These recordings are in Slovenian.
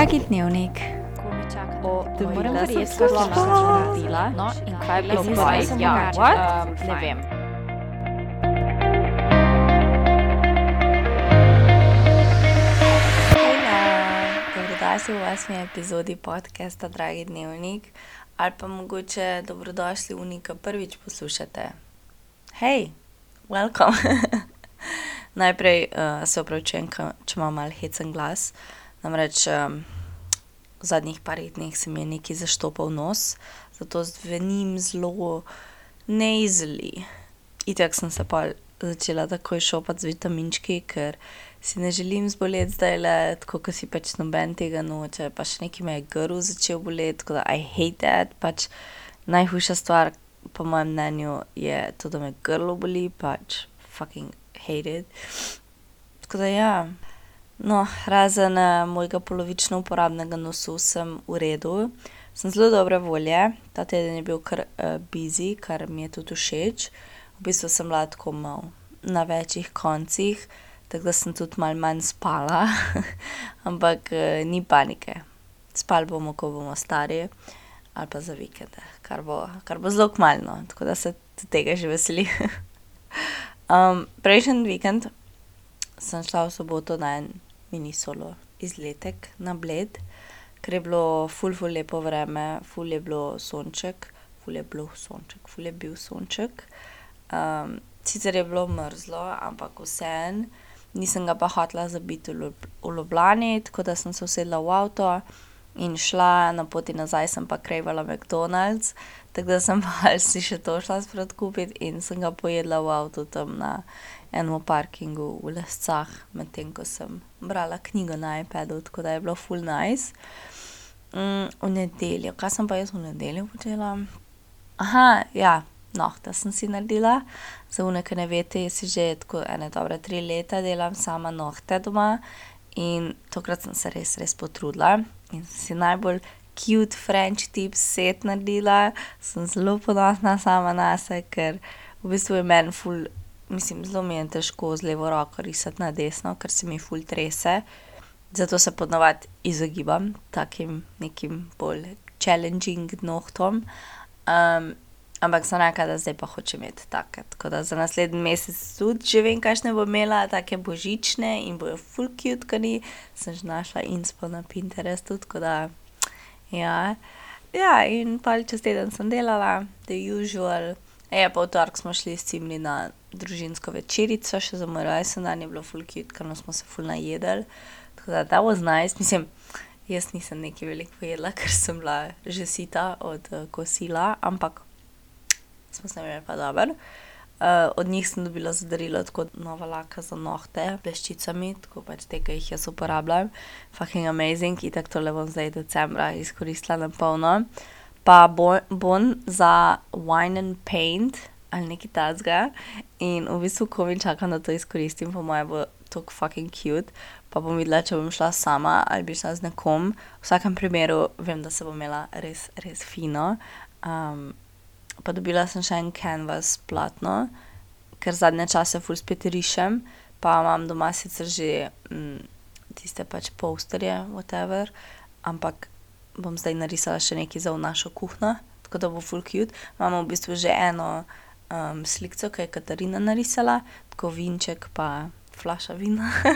Dragi dnevnik, O, Da moram moram verjeti, verjeti, da da sem sem se se zgodila. No, in kaj je Bilo bilo pa zdaj? je Ja, what? Um, ne vem. Dobrodošli v osmi epizodi podcasta Dragi dnevnik, ali pa mogoče dobrodošli v Nika prvič poslušate. Hej, welcome. Najprej uh, se opravičujem, če imam malo hecen glas. Namreč um, v zadnjih parih dneh se mi je nekaj zaštopal nos, zato zvenim zelo neizli. Itak sem se pa začela takoj šopati z vitaminčki, ker si ne želim zboleti zdaj le, tako kot si pač noben tega noče. Pa še nekaj me je grl začel boleti, tako da I hate that. Pač najhujša stvar, po mojem mnenju, je to, da me grlo boli, pač fucking hate it. Tako da ja. No, razen uh, mojega polovično uporabnega nosu sem v redu. Sem zelo dobre volje, ta teden je bil kar uh, busy, kar mi je tudi všeč. V bistvu sem bila tako malo na večjih koncih, tako da sem tudi malo manj spala, ampak uh, ni panike. Spali bomo, ko bomo stari, ali pa za vikende, kar bo, kar bo zelo kmalu, no. tako da se tega že veselim. um, prejšnji vikend sem šla v soboto na en mini solo izletek na Bled, ker je bilo ful, ful lepo vreme, ful je bilo sonček, ful je bilo sonček, ful je bil sonček. Um, sicer je bilo mrzlo, ampak vseeno, nisem ga pa hotela zabiti v, Ljubljani, tako da sem se usedla v avto in šla, na poti nazaj sem pa krajvala McDonald's, tako da sem pa si še to šla sproti kupiti in sem ga pojedla v avtu tam na enem parkingu v Lescah, medtem ko sem brala knjigo na iPadu, tako da je bilo full nice. Mm, v nedeljo, kaj sem pa jaz v nedeljo počela? Aha, ja, nohte sem si naredila. Za one, ki ne veste, jaz si že tako ene dobre tri leta delam sama nohte doma in tokrat sem se res, res potrudila in si najbolj cute French tip set naredila. Sem zelo ponosna sama nase, ker v bistvu je meni ful, mislim, zelo mi je težko z levo roko risati na desno, ker se mi ful trese. Zato se ponavadi izogibam takim nekim bolj challenging nohtom. Um, ampak sem rekla, da zdaj pa hočem imeti take. Tako da za naslednji mesec tudi že vem, kakšne bo imela, take božične in bojo full cute, kani sem že našla inspo na Pinterestu, tako da ja. Ja, in pa čez teden sem delala, the usual. Ja, pa v torek smo šli s cimli na družinsko večerico, še za moj rojsten dan je bilo full cute, ker smo se full najedli. Tako da that was nice, mislim, jaz nisem nekaj veliko pojedla, ker sem bila že sita od uh, kosila, ampak smo se imeli pa dobro. Uh, od njih sem dobila za darilo tako nova laka za nohte, bleščicami, tako pač te, ki jih jaz uporabljam. Fucking amazing, in tako tole bom zdaj decembra izkoristila na polno. Pa bo- bon za wine and paint ali nekaj tacga. In v bistvu, ko mi čakam, da to izkoristim, po mojem bo to fucking cute. Pa bom videla, če bom šla sama ali bi šla z nekom. V vsakem primeru vem, da se bom imela res, res fino. Um, pa dobila sem še en canvas platno, ker zadnje čase ful spet rišem, pa imam doma sicer že mm, tiste pač posterje, whatever, ampak bom zdaj narisala še nekaj za v našo kuhno, tako da bo full cute. Imamo v bistvu že eno um, sliko, ki je Katarina narisala, tako vinček pa flaša vina.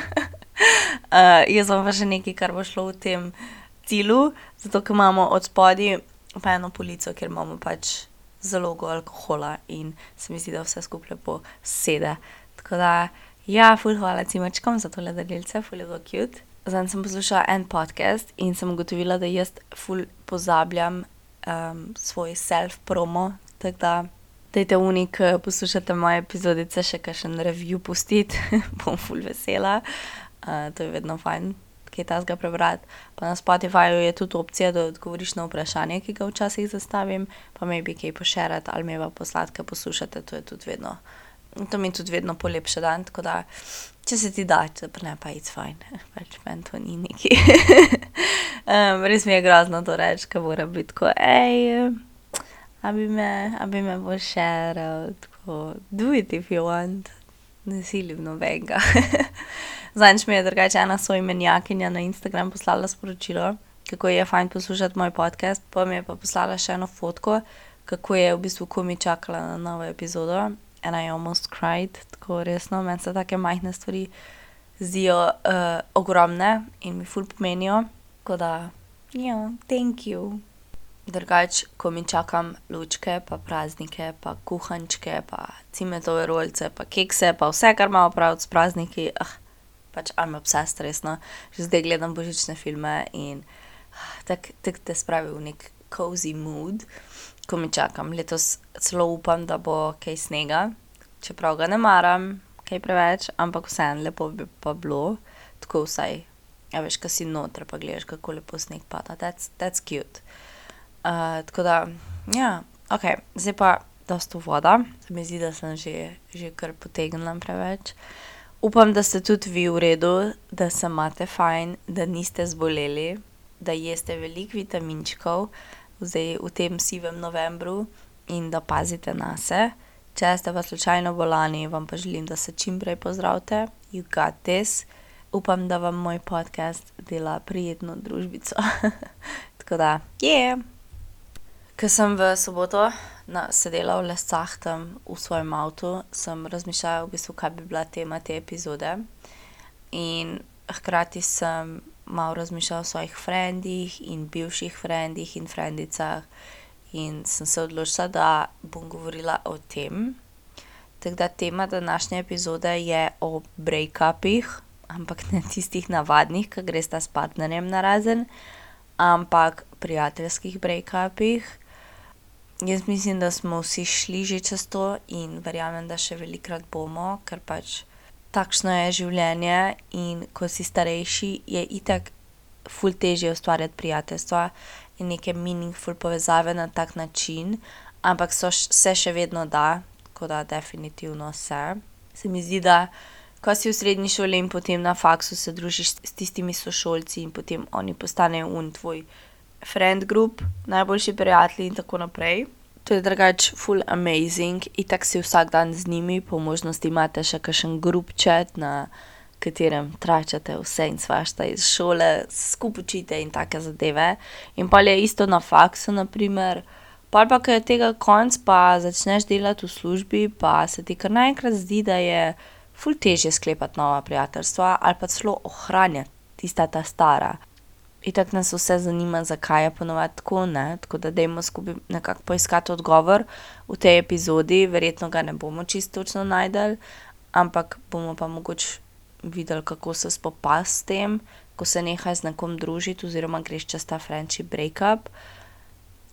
uh, jaz imam pa še nekaj, kar bo šlo v tem cilu, zato ker imamo od spodaj pa eno polico, kjer imamo pač zalogo alkohola in se mi zdi, da vse skupaj lepo sede. Tako da, ja, ful hvala cimačkom za tole delilce, ful je bilo cute. Zdaj sem poslušala en podcast in sem ugotovila, da jaz ful pozabljam um, svoj self-promo, tako da dajte unik, poslušate moje epizodice, še kakšen review pustiti, bom ful vesela. Uh, to je vedno fajn, kaj tasga prebrati. Pa na Spotifyju je tudi opcija, da odgovoriš na vprašanje, ki ga včasih zastavim, pa maybe kaj pošerati ali me pa poslati, kaj poslušate, to je tudi vedno. To mi tudi vedno polepša dan, tako da če se ti da, če pa ne, pa je fajn, pač meni to ni neki. um, res mi je grozno to reči, ker mora biti tako, hej, a bi me, a bi me pošeral, tako, do it if you want. ne silim nobenega. Zanj mi je drugače ena soimenjakinja na Instagram poslala sporočilo, kako je fajn poslušati moj podcast, pa mi je pa poslala še eno fotko, kako je v bistvu komi čakala na novo epizodo. And I almost cried, tako resno, meni se take majhne stvari zdijo uh, ogromne in mi ful pomenijo. Tako da, ja, thank you. Drugač, ko mi čakam lučke, pa praznike, pa kuhančke, pa cimetove rolce, pa kekse, pa vse, kar ima opraviti s prazniki, ah, pač I'm obsessed, resno. Že zdaj gledam božične filme in ah, tako tak te spravi v nek cozy mood, ko mi čakam. Letos celo upam, da bo kaj snega, čeprav ga ne maram, kaj preveč, ampak vseeno lepo bi pa bilo, tako vsaj. Ja, veš, kaj si noter, pa gledaš, kako lepo sneg pada. That's, that's cute. Uh, tako da, ja, ok, zdaj pa dosta voda, se mi zdi, da sem že, že kar potegnila preveč. Upam, da ste tudi vi v redu, da se imate fajn, da niste zboleli, da jeste veliko vitaminčkov zdaj v tem sivem novembru in da pazite na se. Če ste pa slučajno bolani, vam pa želim, da se čim prej pozdravite, you got this. Upam, da vam moj podcast dela prijetno družbico. tako da, je. Yeah. Ko sem v soboto na, sedela v lescah tam v svojem avtu, sem razmišljala, v bistvu, kaj bi bila tema te epizode. In hkrati sem malo razmišljala o svojih frendih in bivših frendih in frendicah. In sem se odločila, da bom govorila o tem. Da tema današnje epizode je o break-upih, ampak ne tistih navadnih, ki greš ta s partnerjem na razen, ampak prijateljskih break-upih. Jaz mislim, da smo vsi šli že čez to in verjamem, da še velikrat bomo, ker pač takšno je življenje. In ko si starejši, je itak ful težje ustvarjati prijateljstva in neke meaningful povezave na tak način, ampak so se še vedno da, tako da definitivno se. Se mi zdi, da ko si v srednji šoli in potem na faksu se družiš s tistimi sošolci in potem oni postanejo un tvoj friend group, najboljši prijatelji in tako naprej. To je drugače full amazing, in tako si vsak dan z njimi, po možnosti imate še kakšen group chat, na katerem tračate vse in svašta iz šole, skupaj učite in take zadeve. In pa je isto na faksu, naprimer. Pa pa, ko je tega konc, pa začneš delati v službi, pa se ti kar naenkrat zdi, da je ful težje sklepati nova prijateljstva ali pa celo ohranjati tista ta stara. Itak nas vse zanima, zakaj je ponovadi tako, ne, tako da dajmo skupaj nekako poiskati odgovor v tej epizodi, verjetno ga ne bomo čisto točno najdel, ampak bomo pa mogoče videli, kako se spopasti s tem, ko se nehaj z nekom družiti oziroma greš čez ta friendship breakup.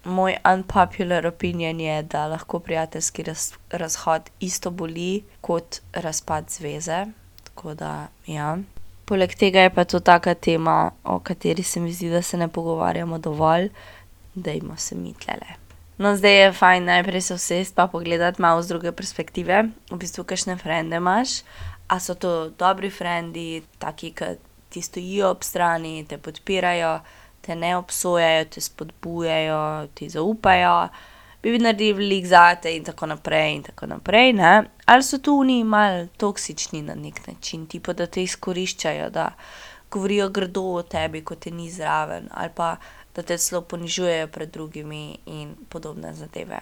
Moj unpopular opinion je, da lahko prijateljski raz, razhod isto boli kot razpad zveze, tako da ja. Poleg tega je pa to taka tema, o kateri se mi zdi, da se ne pogovarjamo dovolj, dajmo se mi tlele. No, zdaj je fajn najprej se usesti pa pogledati malo z druge perspektive, v bistvu, kakšne frende imaš. A so to dobri frendi, taki, ki ti stojijo ob strani, te podpirajo, te ne obsojajo, te spodbujajo, ti zaupajo bi naredili veliko zate, in tako naprej, in tako naprej. Ali so tu oni malo toksični na nek način, tipo, da te izkoriščajo, da govorijo grdo o tebi, ko te ni zraven, ali pa da te celo ponižujejo pred drugimi in podobne zadeve.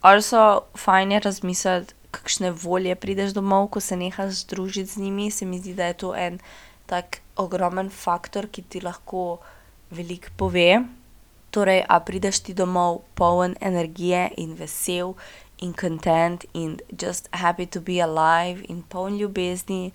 Ali so fajne razmisliti, kakšne volje prideš domov, ko se nehaš združiti z njimi. Se mi zdi, da je to en tak ogromen faktor, ki ti lahko veliko pove. Torej, a prideš ti domov poln energije in vesel in content in just happy to be alive in poln ljubezni,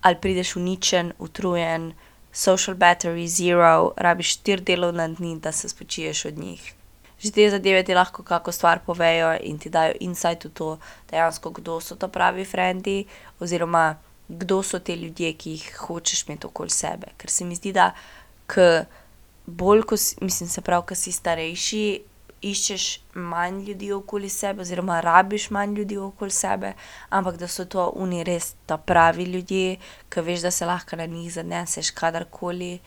ali prideš uničen, utrujen, social battery zero, rabiš štiri delovne dni, da se spočiješ od njih. Že te zadeve ti lahko kako stvar povejo in ti dajo insight v to, dejansko kdo so to pravi frendi, oziroma kdo so ti ljudje, ki jih hočeš imeti okoli sebe. Ker se mi zdi, da k bolj, ko si, mislim, se pravi, ko si starejši, iščeš manj ljudi okoli sebe, oziroma rabiš manj ljudi okoli sebe, ampak da so to oni res ta pravi ljudje, ki veš, da se lahko na njih zaneseš kadarkoli.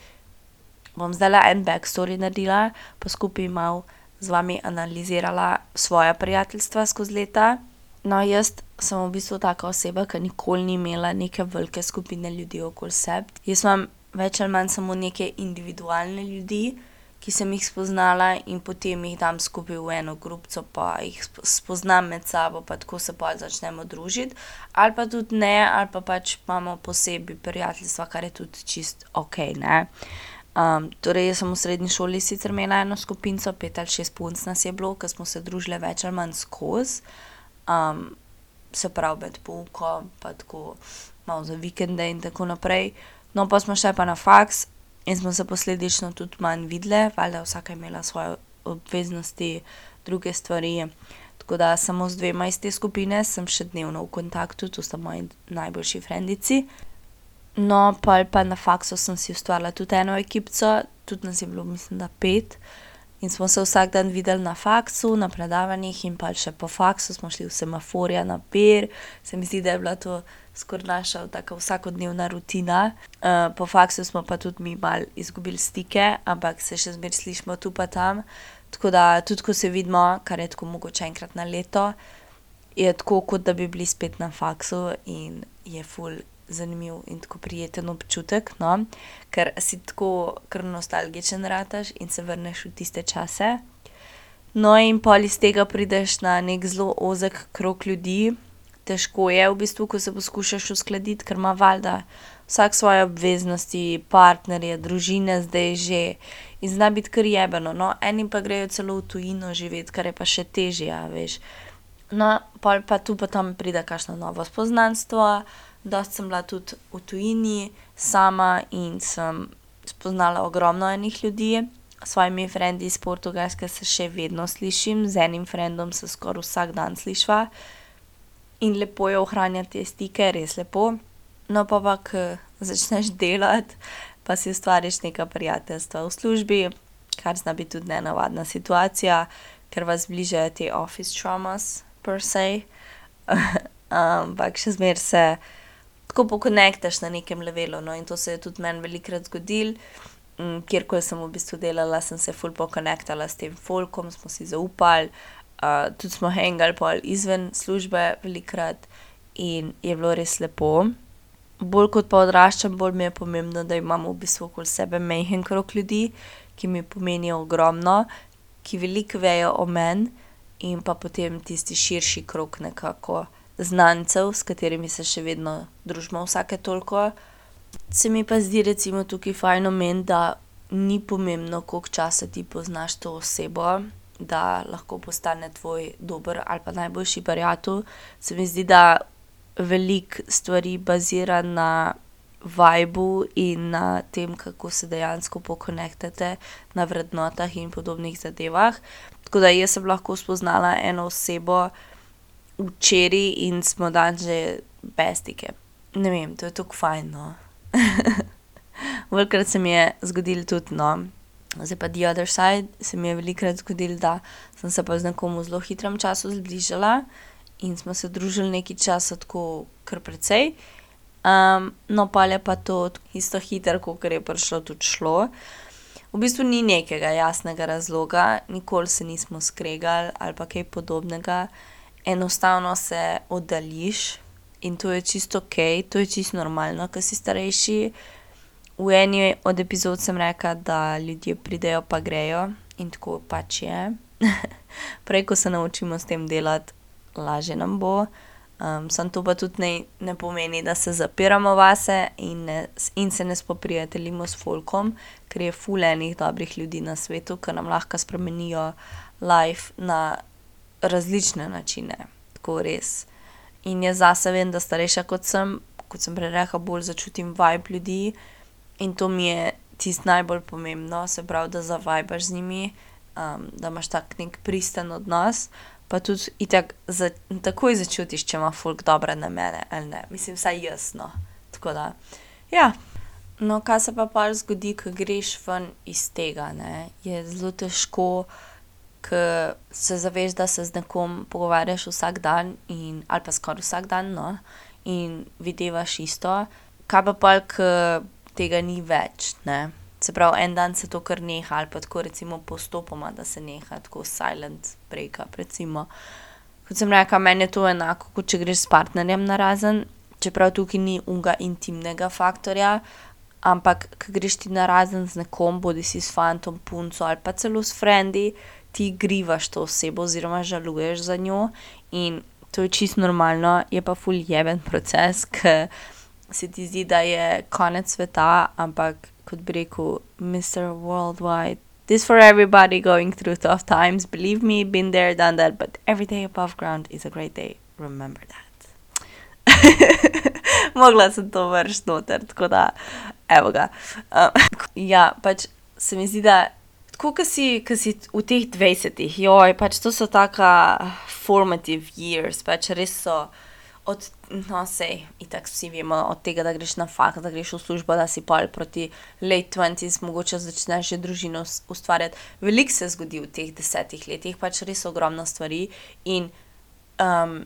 Bom zdaj le en backstory naredila, pa skupaj malo z vami analizirala svoje prijateljstva skozi leta. No, jaz sem v bistvu taka oseba, ki nikoli ni imela neke velike skupine ljudi okoli sebe. Jaz imam več ali manj samo neke individualne ljudi, ki sem jih spoznala, in potem jih dam skupaj v eno grupico pa jih spoznam med sabo pa tako se pol začnemo družiti. Ali pa tudi ne, ali pa pač imamo posebej prijateljstva, kar je tudi čisto okej, ne. torej jaz sem v srednji šoli sicer imela eno skupinico, pet ali šest punc nas je bilo, ke smo se družile več ali manj skozi. se pravi med poukom pa tako malo za vikende in tako naprej. No, pol smo šle pa na faks in smo se posledično tudi manj videle, valjda vsaka imela svoje obveznosti, druge stvari. Tako da samo z dvema iz te skupine sem še dnevno v kontaktu, to sta moji najboljši frendici. No, pol pa na faksu sem si ustvarila tudi eno ekipico, tudi nas je bilo, mislim, da pet. In smo se vsak dan videli na faksu, na predavanjih in pol še po faksu smo šli v semaforja na pier. Se mi zdi, da je bila to skoraj naša taka vsakodnevna rutina. po faksu smo pa tudi mi malo izgubili stike, ampak se še zmeraj slišimo tu pa tam. Tako da tudi, ko se vidimo, kar je tako mogoče enkrat na leto, je tako, kot da bi bili spet na faksu in je ful zanimiv in tako prijeten občutek, no. Ker si tako kar nostalgičen rataš in se vrneš v tiste čase. No, in pol iz tega prideš na neki zelo ozek krog ljudi. Težko je v bistvu, ko se poskušaš uskladiti, ker ima valjda vsak svoje obveznosti, partnerje, družine zdaj že. In zna biti kar jebeno, no. Eni pa grejo celo v tujino živet, kar je pa še težje, veš. No, pol pa tu pa tam pride kakšno novo poznanstvo. Dosti sem bila tudi v tujini sama in sem spoznala ogromno enih ljudi. S svojimi frendi iz Portugalske se še vedno slišim, z enim frendom se skoraj vsak dan slišiva. In lepo je ohranjati te stike, res lepo. No, pol pa ke začneš delati, pa si ustvariš neka prijateljstva v službi, kar zna biti tudi nenavadna situacija, ker vas zbližajo te office traumas per se. ampak še zmeraj se tako pokonektaš na nekem levelu, no, in to se je tudi meni velikokrat zgodilo. kjerkoli sem v bistvu delala, sem se ful pokonektala s tem folkom, smo si zaupali. Tudi smo hengali pol izven službe velikokrat in je bilo res lepo. Bolj kot pa odraščam, bolj mi je pomembno, da imam v bistvu okoli sebe majhen krog ljudi, ki mi pomenijo ogromno, ki veliko vejo o meni, in pa potem tisti širši krog nekako znancev, s katerimi se še vedno družimo vsake toliko. Se mi pa zdi recimo tukaj fajn omeniti, da ni pomembno, koliko časa ti poznaš to osebo, da lahko postane tvoj dober ali pa najboljši prijatelj. Se mi zdi, da veliko stvari bazira na vibu in na tem, kako se dejansko pokonektate na vrednotah in podobnih zadevah. Tako da jaz sem lahko spoznala eno osebo včeraj in smo danes že bestike. Ne vem, to je tako fajn, no. Velikokrat se mi je zgodilo tudi, no, zdaj pa the other side, se mi je velikokrat zgodilo, da sem se pa z nekom v zelo hitrem času zbližala in smo se družili nekaj časa tako kar precej. no, pol je pa to isto hitro, kakor je prišlo, tudi šlo. V bistvu ni nekega jasnega razloga, nikoli se nismo skregali ali pa kaj podobnega. Enostavno se oddaljiš in to je čisto okej, to je čisto normalno, ke si starejši. V eni od epizod sem rekla, da ljudje pridejo pa grejo, in tako pač je. Prej ko se naučimo s tem delati, lažje nam bo. samo to pa tudi ne, ne pomeni, da se zapiramo vase in ne in se ne spoprijateljimo s folkom, ker je ful enih dobrih ljudi na svetu, ke nam lahko spremenijo life na različne načine. Tako res. In jaz zase vem, da starejša, kot sem, kot sem prej rekla, bolj začutim vibe ljudi. In to mi je čisto najbolj pomembno, se pravi, da zavibaš z njimi, da imaš tak neki pristen odnos. Pa tudi itak takoj začutiš, če ima folk dobre namene ali ne. Mislim, vsaj jaz, no. Tako da, ja. No, kaj se pa pol zgodi, ke greš ven iz tega, ne, je zelo težko, ke se zaveš, da se z nekom pogovarjaš vsak dan in, ali pa skoraj vsak dan, no, in videvaš isto. Kaj pa pol, ke tega ni več, ne. Se pravi, en dan se to kar neha ali pa tako recimo postopoma, da se neha, tako silent breakup recimo. kot sem rekla, meni je to enako, kot če greš s partnerjem na razen, čeprav tukaj ni unga intimnega faktorja. Ampak, ko greš ti na razen z nekom, bodi si s fantom, punco ali pa celo s frendi, ti grivaš to osebo oziroma žaluješ za njo. In to je čisto normalno, je pa ful jeben proces, ker se ti zdi, da je konec sveta, ampak kot bi rekel, Mr. Worldwide. This for everybody going through tough times. Believe me, been there, done that, but every day above ground is a great day. Remember that. Mogla sem to vršiti noter, tako da, evo ga. Um, ja, pač se mi zdi, da tako, ko si, ko si v teh dvajsetih, joj, pač to so taka formative years, pač res so od, no, sej, itak vsi vemo, od tega, da greš na fakt, da greš v službo, da si pol proti late twenties, mogoče začneš že družino ustvarjati. Veliko se zgodi v teh desetih letih, pač res ogromno stvari in um,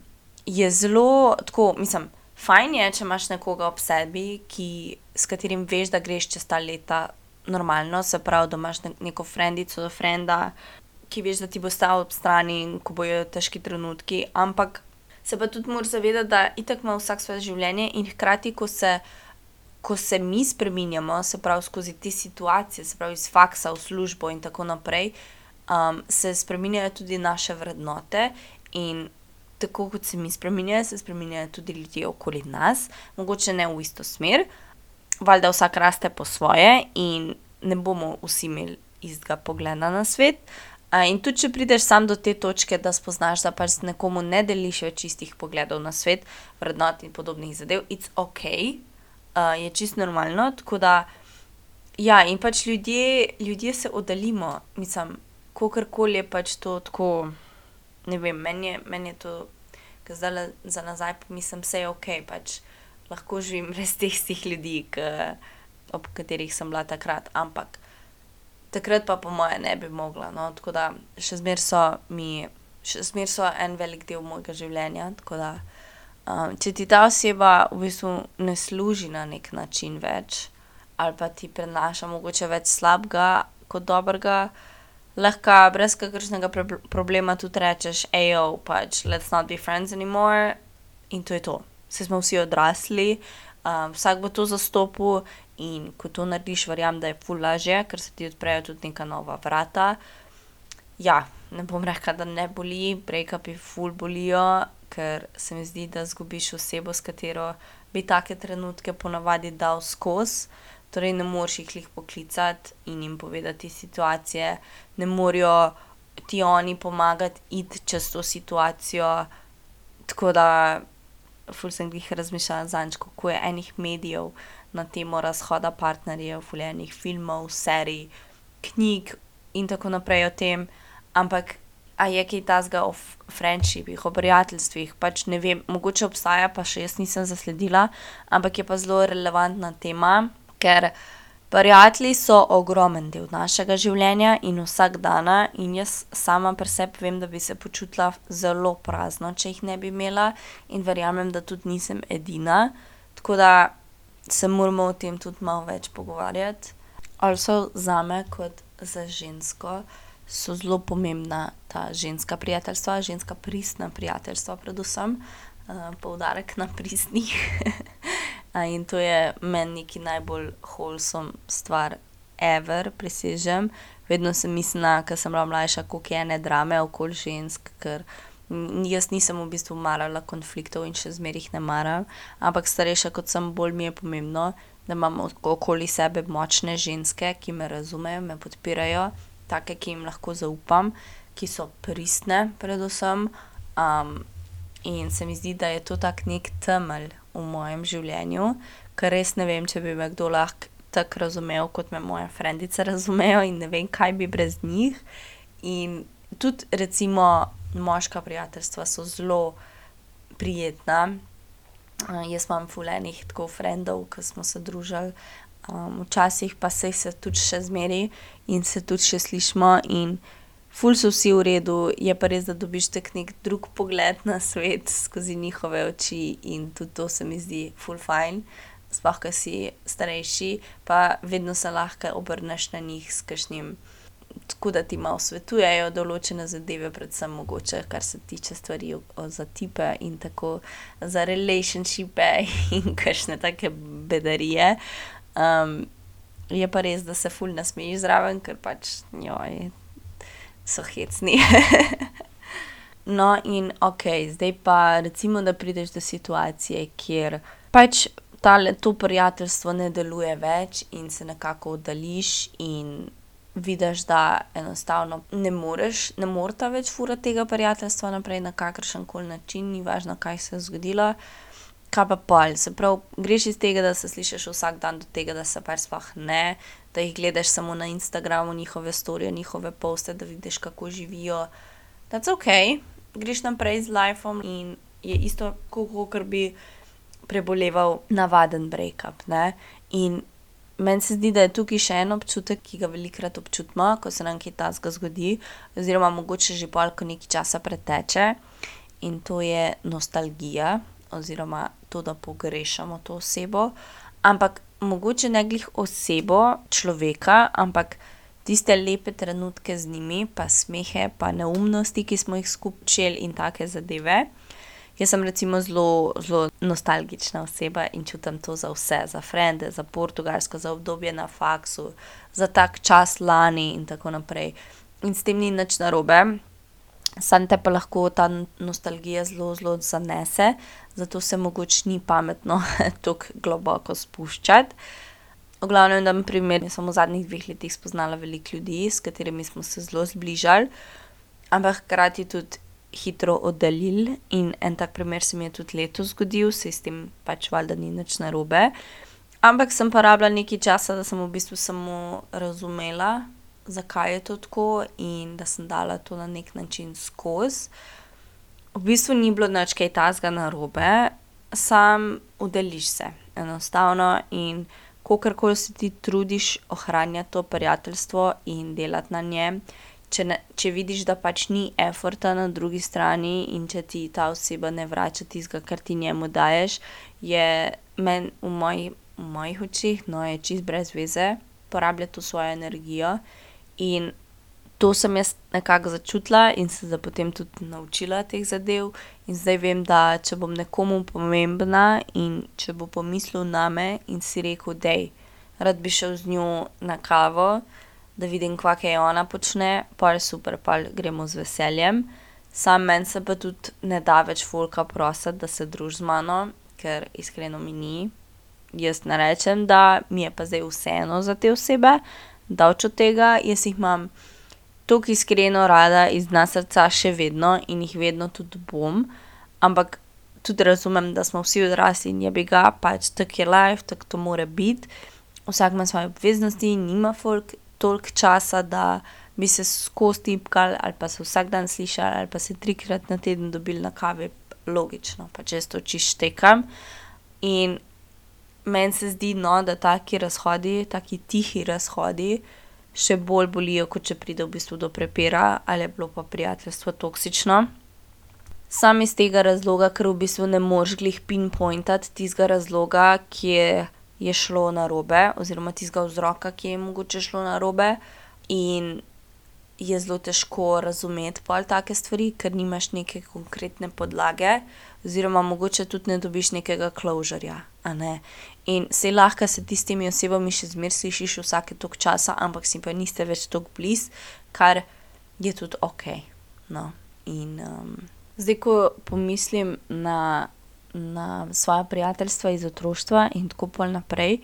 je zelo tako, mislim, fajn je, če imaš nekoga ob sebi, ki, s katerim veš, da greš čez ta leta normalno, se pravi, da imaš ne, neko frendico do frenda, ki veš, da ti bo stal ob strani, ko bojo težki trenutki, ampak se pa tudi moraš zavedati, da itak ima vsak svoje življenje in hkrati, ko se. Ko se mi spremenjamo, se pravi skozi te situacije, se pravi iz faksa v službo in tako naprej, um, se spremenjajo tudi naše vrednote, in tako kot se mi spremenjajo, se spremenjajo tudi ljudje okoli nas, mogoče ne v isto smer, valjda vsak raste po svoje in ne bomo vsi imeli istega pogleda na svet. In tudi, če prideš sam do te točke, da spoznaš, da pač nekomu ne deliš več istih pogledov na svet, vrednot in podobnih zadev, it's ok, uh, je čist normalno. Tako da, ja, in pač ljudje, ljudje se oddaljimo, mislim, kakorkoli je pač to tako ne vem, meni je, men je to, ki zdaj za nazaj pomislim, vse je ok, pač lahko živim brez teh istih ljudi, k, ob katerih sem bila takrat, ampak takrat pa po moje ne bi mogla. No? Tako da še zmeraj so mi, še zmeraj so en velik del mojega življenja. Da, um, če ti ta oseba v bistvu ne služi na nek način več, ali pa ti prenaša mogoče več slabega kot dobrega lahko brez kakršnega problema tudi rečeš, ayo, pač, let's not be friends anymore, in to je to. Vse smo vsi odrasli, vsak bo to zastopil, in ko to narediš, verjamem, da je ful lažje, ker se ti odprejo tudi neka nova vrata. Ja, ne bom rekla, da ne boli, breakupi ful bolijo, ker se mi zdi, da zgubiš osebo, s katero bi take trenutke ponavadi dal skozi torej ne moreš jih jih poklicati in jim povedati situacije, ne morejo ti oni pomagati iti čez to situacijo. Tako da, ful sem jih razmišljala zadnjič, kako je enih medijev na temo razhoda partnerjev, ful je enih filmov, serij, knjig in tako naprej o tem, ampak. A je kaj tasga o friendshipih, o prijateljstvih, pač ne vem, mogoče obstaja, pa še jaz nisem zasledila, ampak je pa zelo relevantna tema ker prijatelji so ogromen del našega življenja in vsakdana, in jaz sama pri sebi vem, da bi se počutila zelo prazno, če jih ne bi imela, in verjamem, da tudi nisem edina. Tako da se moramo o tem tudi malo več pogovarjati. Ali so za me, kot za žensko, zelo pomembna ta ženska prijateljstva, ženska pristna prijateljstva, predvsem, uh, poudarek na pristnih. In to je meni neki najbolj wholesome stvar, ever, presežem. Vedno sem mislila, ker sem bila mlajša, koliko je ene drame okoli žensk, ker jaz nisem v bistvu marala konfliktov in še zmeraj jih ne maram. Ampak starejša kot sem, bolj mi je pomembno, da imam okoli sebe močne ženske, ki me razumejo, me podpirajo, take, ki jim lahko zaupam, ki so pristne, predvsem. Um, in se mi zdi, da je to tak nek temelj v mojem življenju, ker res ne vem, če bi me kdo lahko tako razumel, kot me moje frendice razumejo, in ne vem, kaj bi brez njih. In tudi, recimo, moška prijateljstva so zelo prijetna. Uh, jaz imam fulejnih tako frendov, ki smo se družili, um, včasih pa se jih tudi še zmeri in se tudi še slišmo. Ful so vsi v redu, je pa res, da dobiš tak nek drug pogled na svet skozi njihove oči in tudi to se mi zdi ful fajn. Sploh, ker si starejši, pa vedno se lahko obrneš na njih s kakšnim tako da ti malo svetujejo določene zadeve, predvsem mogoče, kar se tiče stvari za tipe in tako za relationshipe in kakšne take bedarije. Um, je pa res, da se ful nasmejiš zraven, ker pač joj, so hecni. no, in ok, zdaj pa recimo, da prideš do situacije, kjer pač tale, to prijateljstvo ne deluje več in se nekako oddališ vidiš, da enostavno ne moreš, ne morete več furati tega prijateljstva naprej na kakršen koli način, ni važno, kaj se je zgodilo. Kaj pa pol, se pravi, greš iz tega, da se slišiš vsak dan, do tega, da se pač sploh ne, da jih gledaš samo na Instagramu, njihove storije, njihove poste, da vidiš, kako živijo. Da je ok, greš naprej z lifeom in je isto, kot bi preboleval navaden breakup. Ne? In Meni se zdi, da je tukaj še en občutek, ki ga velikokrat občutimo, ko se nam kaj takega zgodi, oziroma mogoče že pol, ko nekaj časa preteče, in to je nostalgija, oziroma to, da pogrešamo to osebo. Ampak mogoče ne glih osebo, človeka, ampak tiste lepe trenutke z njimi, pa smehe, pa neumnosti, ki smo jih skupaj čeli in take zadeve. Jaz sem recimo zelo, zelo nostalgična oseba in čutim to za vse, za frende, za Portugalsko, za obdobje na faksu, za tak čas lani in tako naprej. In s tem ni nič narobe, sam te pa lahko ta nostalgija zelo, zelo zanese, zato se mogoče ni pametno tako globoko spuščati. V glavnem, da mi primer, jaz sem v zadnjih dveh letih spoznala veliko ljudi, s katerimi smo se zelo zbližali, ampak hkrati tudi hitro oddaljili. In en tak primer se mi je tudi letos zgodil, se s tem pač valjda ni nič narobe. Ampak sem pa rabila nekaj časa, da sem v bistvu samo razumela, zakaj je to tako, in da sem dala to na nek način skozi. V bistvu ni bilo nič kaj takega narobe, samo oddaljiš se, enostavno. In kakorkoli se ti trudiš ohranjati to prijateljstvo in delati na njem, če, ne, če vidiš, da pač ni efforta na drugi strani in če ti ta oseba ne vrača tistega, kar ti njemu daješ, je meni v, moj, v mojih očeh, no, je čist brez veze, porablja to svojo energijo. In to sem jaz nekako začutila in se za potem tudi naučila teh zadev. In zdaj vem, da če bom nekomu pomembna in če bo pomislil na me in si rekel, da je rad bi šel z njo na kavo da vidim, kaj ona počne, pa je super, pa gremo z veseljem. Sam meni se pa tudi ne da več fulka prositi, da se druži z mano, ker iskreno mi ni. Jaz ne rečem, da mi je pa zdaj vseeno za te osebe, daleč od tega, jaz jih imam tako iskreno rada iz dna srca še vedno in jih vedno tudi bom, ampak tudi razumem, da smo vsi odrasli in je bi ga, pač tak je life, tako to mora biti. Vsak ima svoje obveznosti, nima folk toliko časa, da bi se skozi tipkali ali pa se vsak dan slišali ali pa se trikrat na teden dobili na kavi, logično, pa če to čištekam. In meni se zdi, no, da taki razhodi, taki tihi razhodi, še bolj bolijo, kot če pride v bistvu do prepira ali je bilo pa prijateljstvo toksično. Sam iz tega razloga, ker v bistvu ne moreš glih pinpointati tistega razloga, ki je je šlo narobe, oziroma tistega vzroka, ki je mogoče šlo narobe, in je zelo težko razumeti pol take stvari, ker nimaš neke konkretne podlage, oziroma mogoče tudi ne dobiš nekega closurja. Ne? In se lahko se ti s temi osebami še zmeraj slišiš vsake tok časa, ampak si pa niste več tako blizu, kar je tudi ok. No. In um, zdaj, ko pomislim na na svoje prijateljstva iz otroštva in tako pol naprej,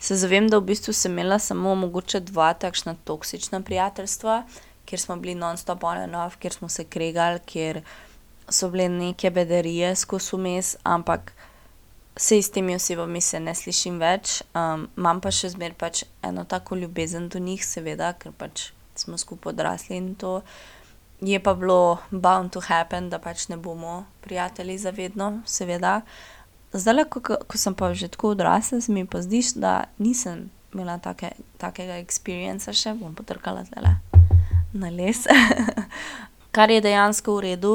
se zavem, da v bistvu sem imela samo mogoče dva takšna toksična prijateljstva, kjer smo bili non-stop on and off, kjer smo se kregali, kjer so bile neke bedarije skozi vmes, ampak se s temi osebami se ne slišim več. Um, imam pa še zmeraj pač eno tako ljubezen do njih, seveda, ker pač smo skupaj odrasli in to je pa bilo bound to happen, da pač ne bomo prijatelji za vedno, seveda. Zdaj, ko, ko sem pa že tako odrasla, se mi pa zdi, da nisem imela take, takega experienca še, bom potrkala zdaj na les, kar je dejansko v redu.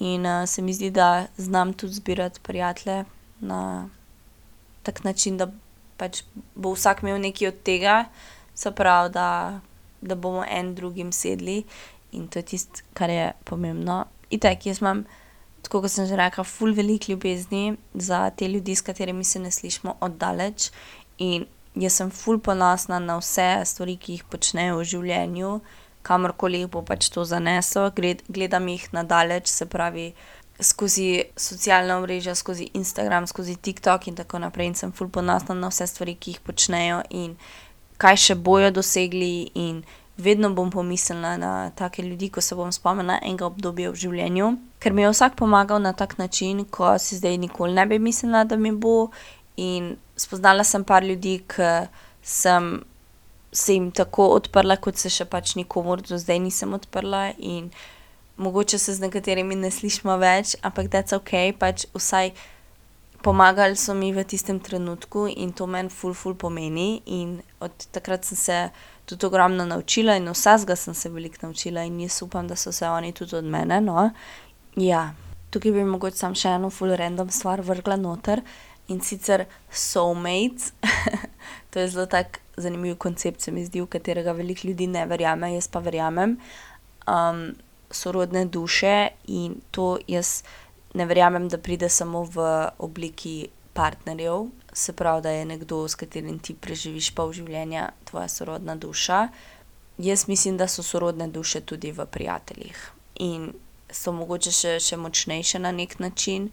In uh, se mi zdi, da znam tudi zbirati prijatelje na tak način, da pač bo vsak imel nekaj od tega, se pravi, da da bomo en drugim sedli in to je tisto, kar je pomembno. Itek, jaz imam, tako kot sem že rekla, ful veliko ljubezni za te ljudi, s katerimi se ne slišimo oddaleč. In jaz sem ful ponosna na vse stvari, ki jih počnejo v življenju, kamorkoli jih bo pač to zaneslo. gledam jih na daleč, se pravi skozi socialna omrežja, skozi Instagram, skozi TikTok in tako naprej. In sem ful ponosna na vse stvari, ki jih počnejo in kaj še bojo dosegli. In vedno bom pomislila na take ljudi, ko se bom spomnila enega obdobja v življenju. Ker mi je vsak pomagal na tak način, ko si zdaj nikoli ne bi mislila, da mi bo. In spoznala sem par ljudi, ke sem se jim tako odprla, kot se še pač nikomur do zdaj nisem odprla. In mogoče se z nekaterimi ne slišimo več, ampak that's okej, pač vsaj pomagali so mi v tistem trenutku in to meni ful, ful pomeni. In od takrat sem se tudi ogromno naučila in od vsakega sem se veliko naučila in jaz upam, da so se oni tudi od mene, no. Ja. Tukaj bi mogoče samo še eno ful random stvar vrgla noter, in sicer soulmates. to je zelo tak zanimiv koncept, se mi zdi, v katerega veliko ljudi ne verjame, jaz pa verjamem. Sorodne duše in to jaz ne verjamem, da pride samo v obliki partnerjev, se pravi, da je nekdo, s katerim ti preživiš pol življenja, tvoja sorodna duša. Jaz mislim, da so sorodne duše tudi v prijateljih. In so mogoče še, še močnejše na neki način.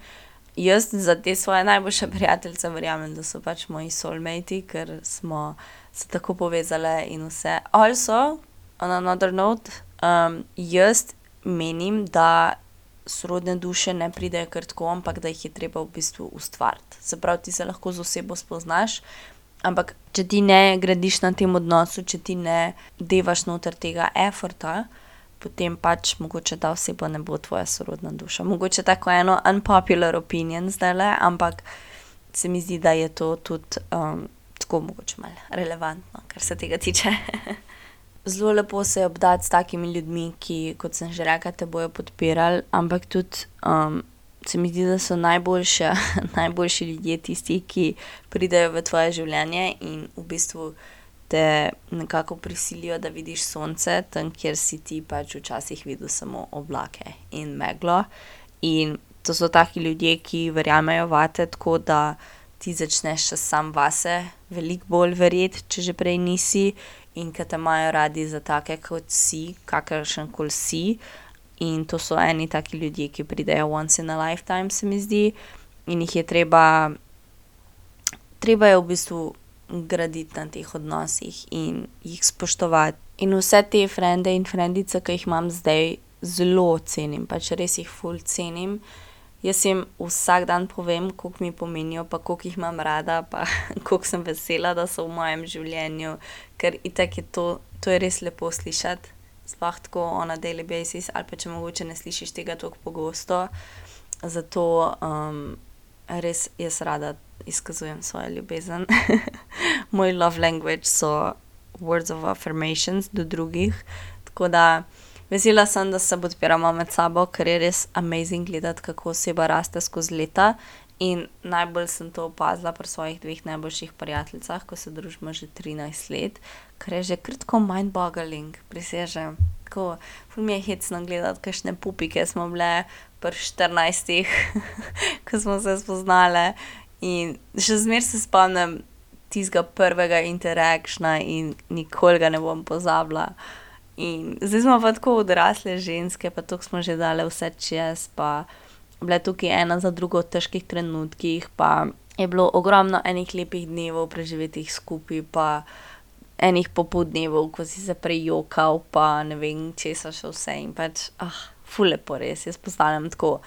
Jaz za te svoje najboljše prijateljice verjamem, da so pač moji soulmati, ker smo se tako povezale in vse. Also, on another note, jaz menim, da sorodne duše ne pridejo kar tako, ampak da jih je treba v bistvu ustvariti. Se pravi, ti se lahko z osebo spoznaš, ampak če ti ne gradiš na tem odnosu, če ti ne devaš noter tega efforta, potem pač mogoče ta oseba ne bo tvoja sorodna duša. Mogoče tako eno unpopular opinion zdajle, ampak se mi zdi, da je to tudi, tako mogoče malo relevantno, kar se tega tiče. Zelo lepo se je obdati s takimi ljudmi, ki, kot sem že rekla, te bojo podpirali, ampak tudi, se mi zdi, da so najboljše, najboljši ljudje tisti, ki pridejo v tvoje življenje in v bistvu te nekako prisilijo, da vidiš sonce tam, kjer si ti pač včasih videl samo oblake in meglo. In to so taki ljudje, ki verjamejo vate, tako da ti začneš samo vase veliko bolj verjeti, če že prej nisi, in ke te imajo radi za take, kot si, kakršenkoli si. In to so eni taki ljudje, ki pridejo once in a lifetime, se mi zdi. In jih je treba, treba je v bistvu graditi na teh odnosih in jih spoštovati. In vse te frende in frendice, ke jih imam zdaj, zelo cenim, pač res jih ful cenim. Jaz jim vsak dan povem, koliko mi pomenijo pa koliko jih imam rada pa koliko sem vesela, da so v mojem življenju. Ker itak je to, to je res lepo slišati. Sploh tako on a daily basis ali pa če mogoče ne slišiš tega toliko pogosto. Zato, res jaz rada izkazujem svojo ljubezen. Moj love language so words of affirmations do drugih. Tako da vesela sem, da se podpiramo med sabo, ker je res amazing gledati, kako oseba raste skozi leta. In najbolj sem to opazila pri svojih dveh najboljših prijateljicah, ko se družimo že trinajst let. Kar je že kar tako mind boggling, prisežem. Tako, ful mi je hecno gledati, kakšne pupike smo bile pri štirinajstih, ko smo se spoznale. In še zmeraj se spomnim tistega prvega interactiona in nikoli ga ne bom pozabila. In zdaj smo pa tako odrasle ženske pa toliko smo že dale vse čez pa bile tukaj ena za drugo v težkih trenutkih pa je bilo ogromno enih lepih dnevov, preživetih skupaj, pa enih popoldnevov, ko si se prejokal pa ne vem česa še vse in pač, ful lepo, res. Jaz postanem tako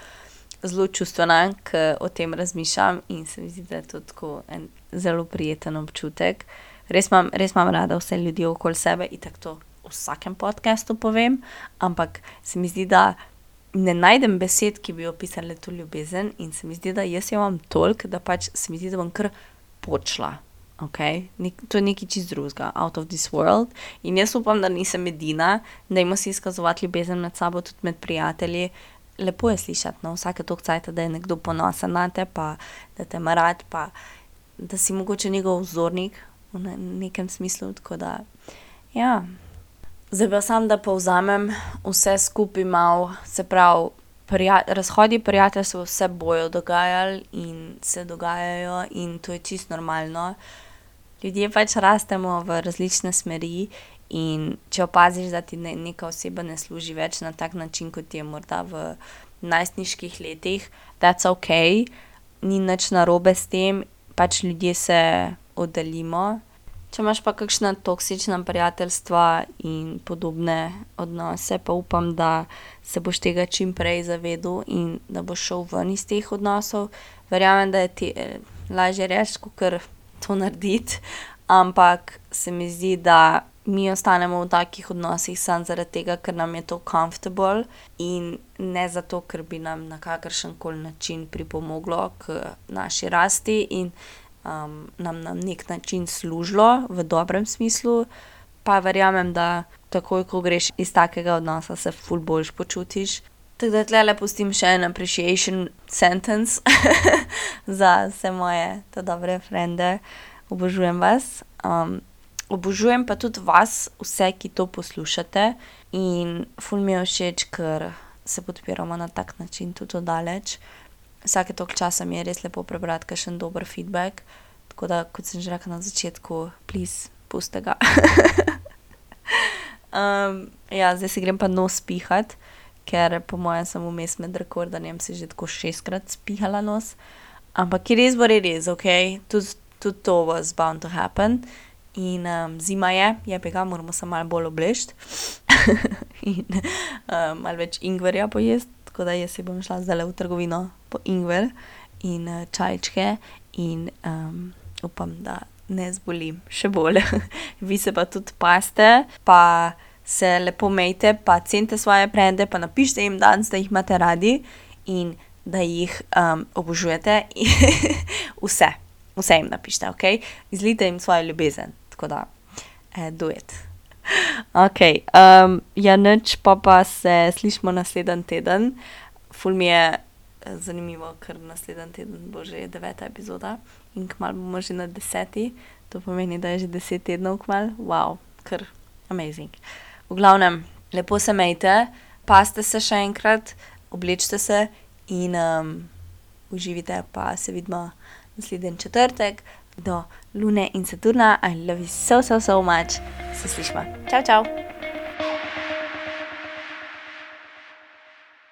zelo čustvena, ke o tem razmišljam, in se mi zdi, da je to tako en zelo prijeten občutek. Res imam, res imam rada vse ljudi okoli sebe, itak to v vsakem podcastu povem, ampak se mi zdi, da ne najdem besed, ki bi opisale to ljubezen, in se mi zdi, da jaz imam toliko, da pač se mi zdi, da bom kar počila. Okej. to je nekaj čisto drugega, out of this world. In jaz upam, da nisem edina. Dajmo si izkazovati ljubezen med sabo, tudi med prijatelji. Lepo je slišati, no, vsake cajta, da je nekdo ponosen nate pa da te ima rad pa da si mogoče njegov vzornik v nekem smislu, tako da ja. Zdaj pa sam, da povzamem vse skupaj malo, se pravi, razhodi prijateljstev se bojo dogajali in se dogajajo in to je čisto normalno. Ljudje pač rastemo v različne smeri, in če opaziš, da ti neka oseba ne služi več na tak način, kot je morda v najstniških letih, that's okej, ni nič narobe s tem, pač ljudje se oddaljimo. Če imaš pa kakšna toksična prijateljstva in podobne odnose, pa upam, da se boš tega čim prej zavedal in da boš šel ven iz teh odnosov. Verjamem, da je lažje reči, kakor to narediti, ampak se mi zdi, da mi ostanemo v takih odnosih samo zaradi tega, ker nam je to comfortable, in ne zato, ker bi nam na kakršenkoli način pripomoglo k naši rasti in, nam na neki način služilo v dobrem smislu. Pa verjamem, da takoj, ko greš iz takega odnosa, se ful boljše počutiš. Tako da tulele pustim še en appreciation sentence za vse moje ta dobre frende. Obožujem vas. obožujem pa tudi vas vse, ki to poslušate, in ful mi je všeč, ker se podpiramo na tak način tudi daleč. Vsake toliko časa mi je res lepo prebrati kakšen dober feedback, tako da, kot sem že rekla na začetku, please, pustite ga. ja, zdaj si grem pa nos pihat, ker po moje sem vmes med rekordanjem si že tako šestkrat spihala nos. Ampak is what it is, okej, tudi, tudi to was bound to happen. In, zima je, jebiga, moramo se malo bolj obleči. in, malo več ingverja pojesti, tako da jaz bom šla zdajle v trgovino po ingver in, čajčke in, upam, da ne zbolim še bolj. Vi se pa tudi pazite pa se lepo imejte pa cenite svoje frende pa napišite jim danes, da jih imate radi in da jih, obožujete vse. Vse jim napišite, okej. Izlijte jim svojo ljubezen. Tako da, do it. Okej, ja nič, pol pa se slišimo naslednji teden. Ful mi je, zanimivo, ker naslednji teden bo že deveta epizoda in kmalu bomo že na deseti. To pomeni, da je že deset tednov kmalu, kar amazing. V glavnem, lepo se imejte, pazite se še enkrat, oblečite se in, uživajte pa se vidimo naslednji četrtek do Lune in Saturna. I love you so, so, so much. Se slišimo. Čao, čao.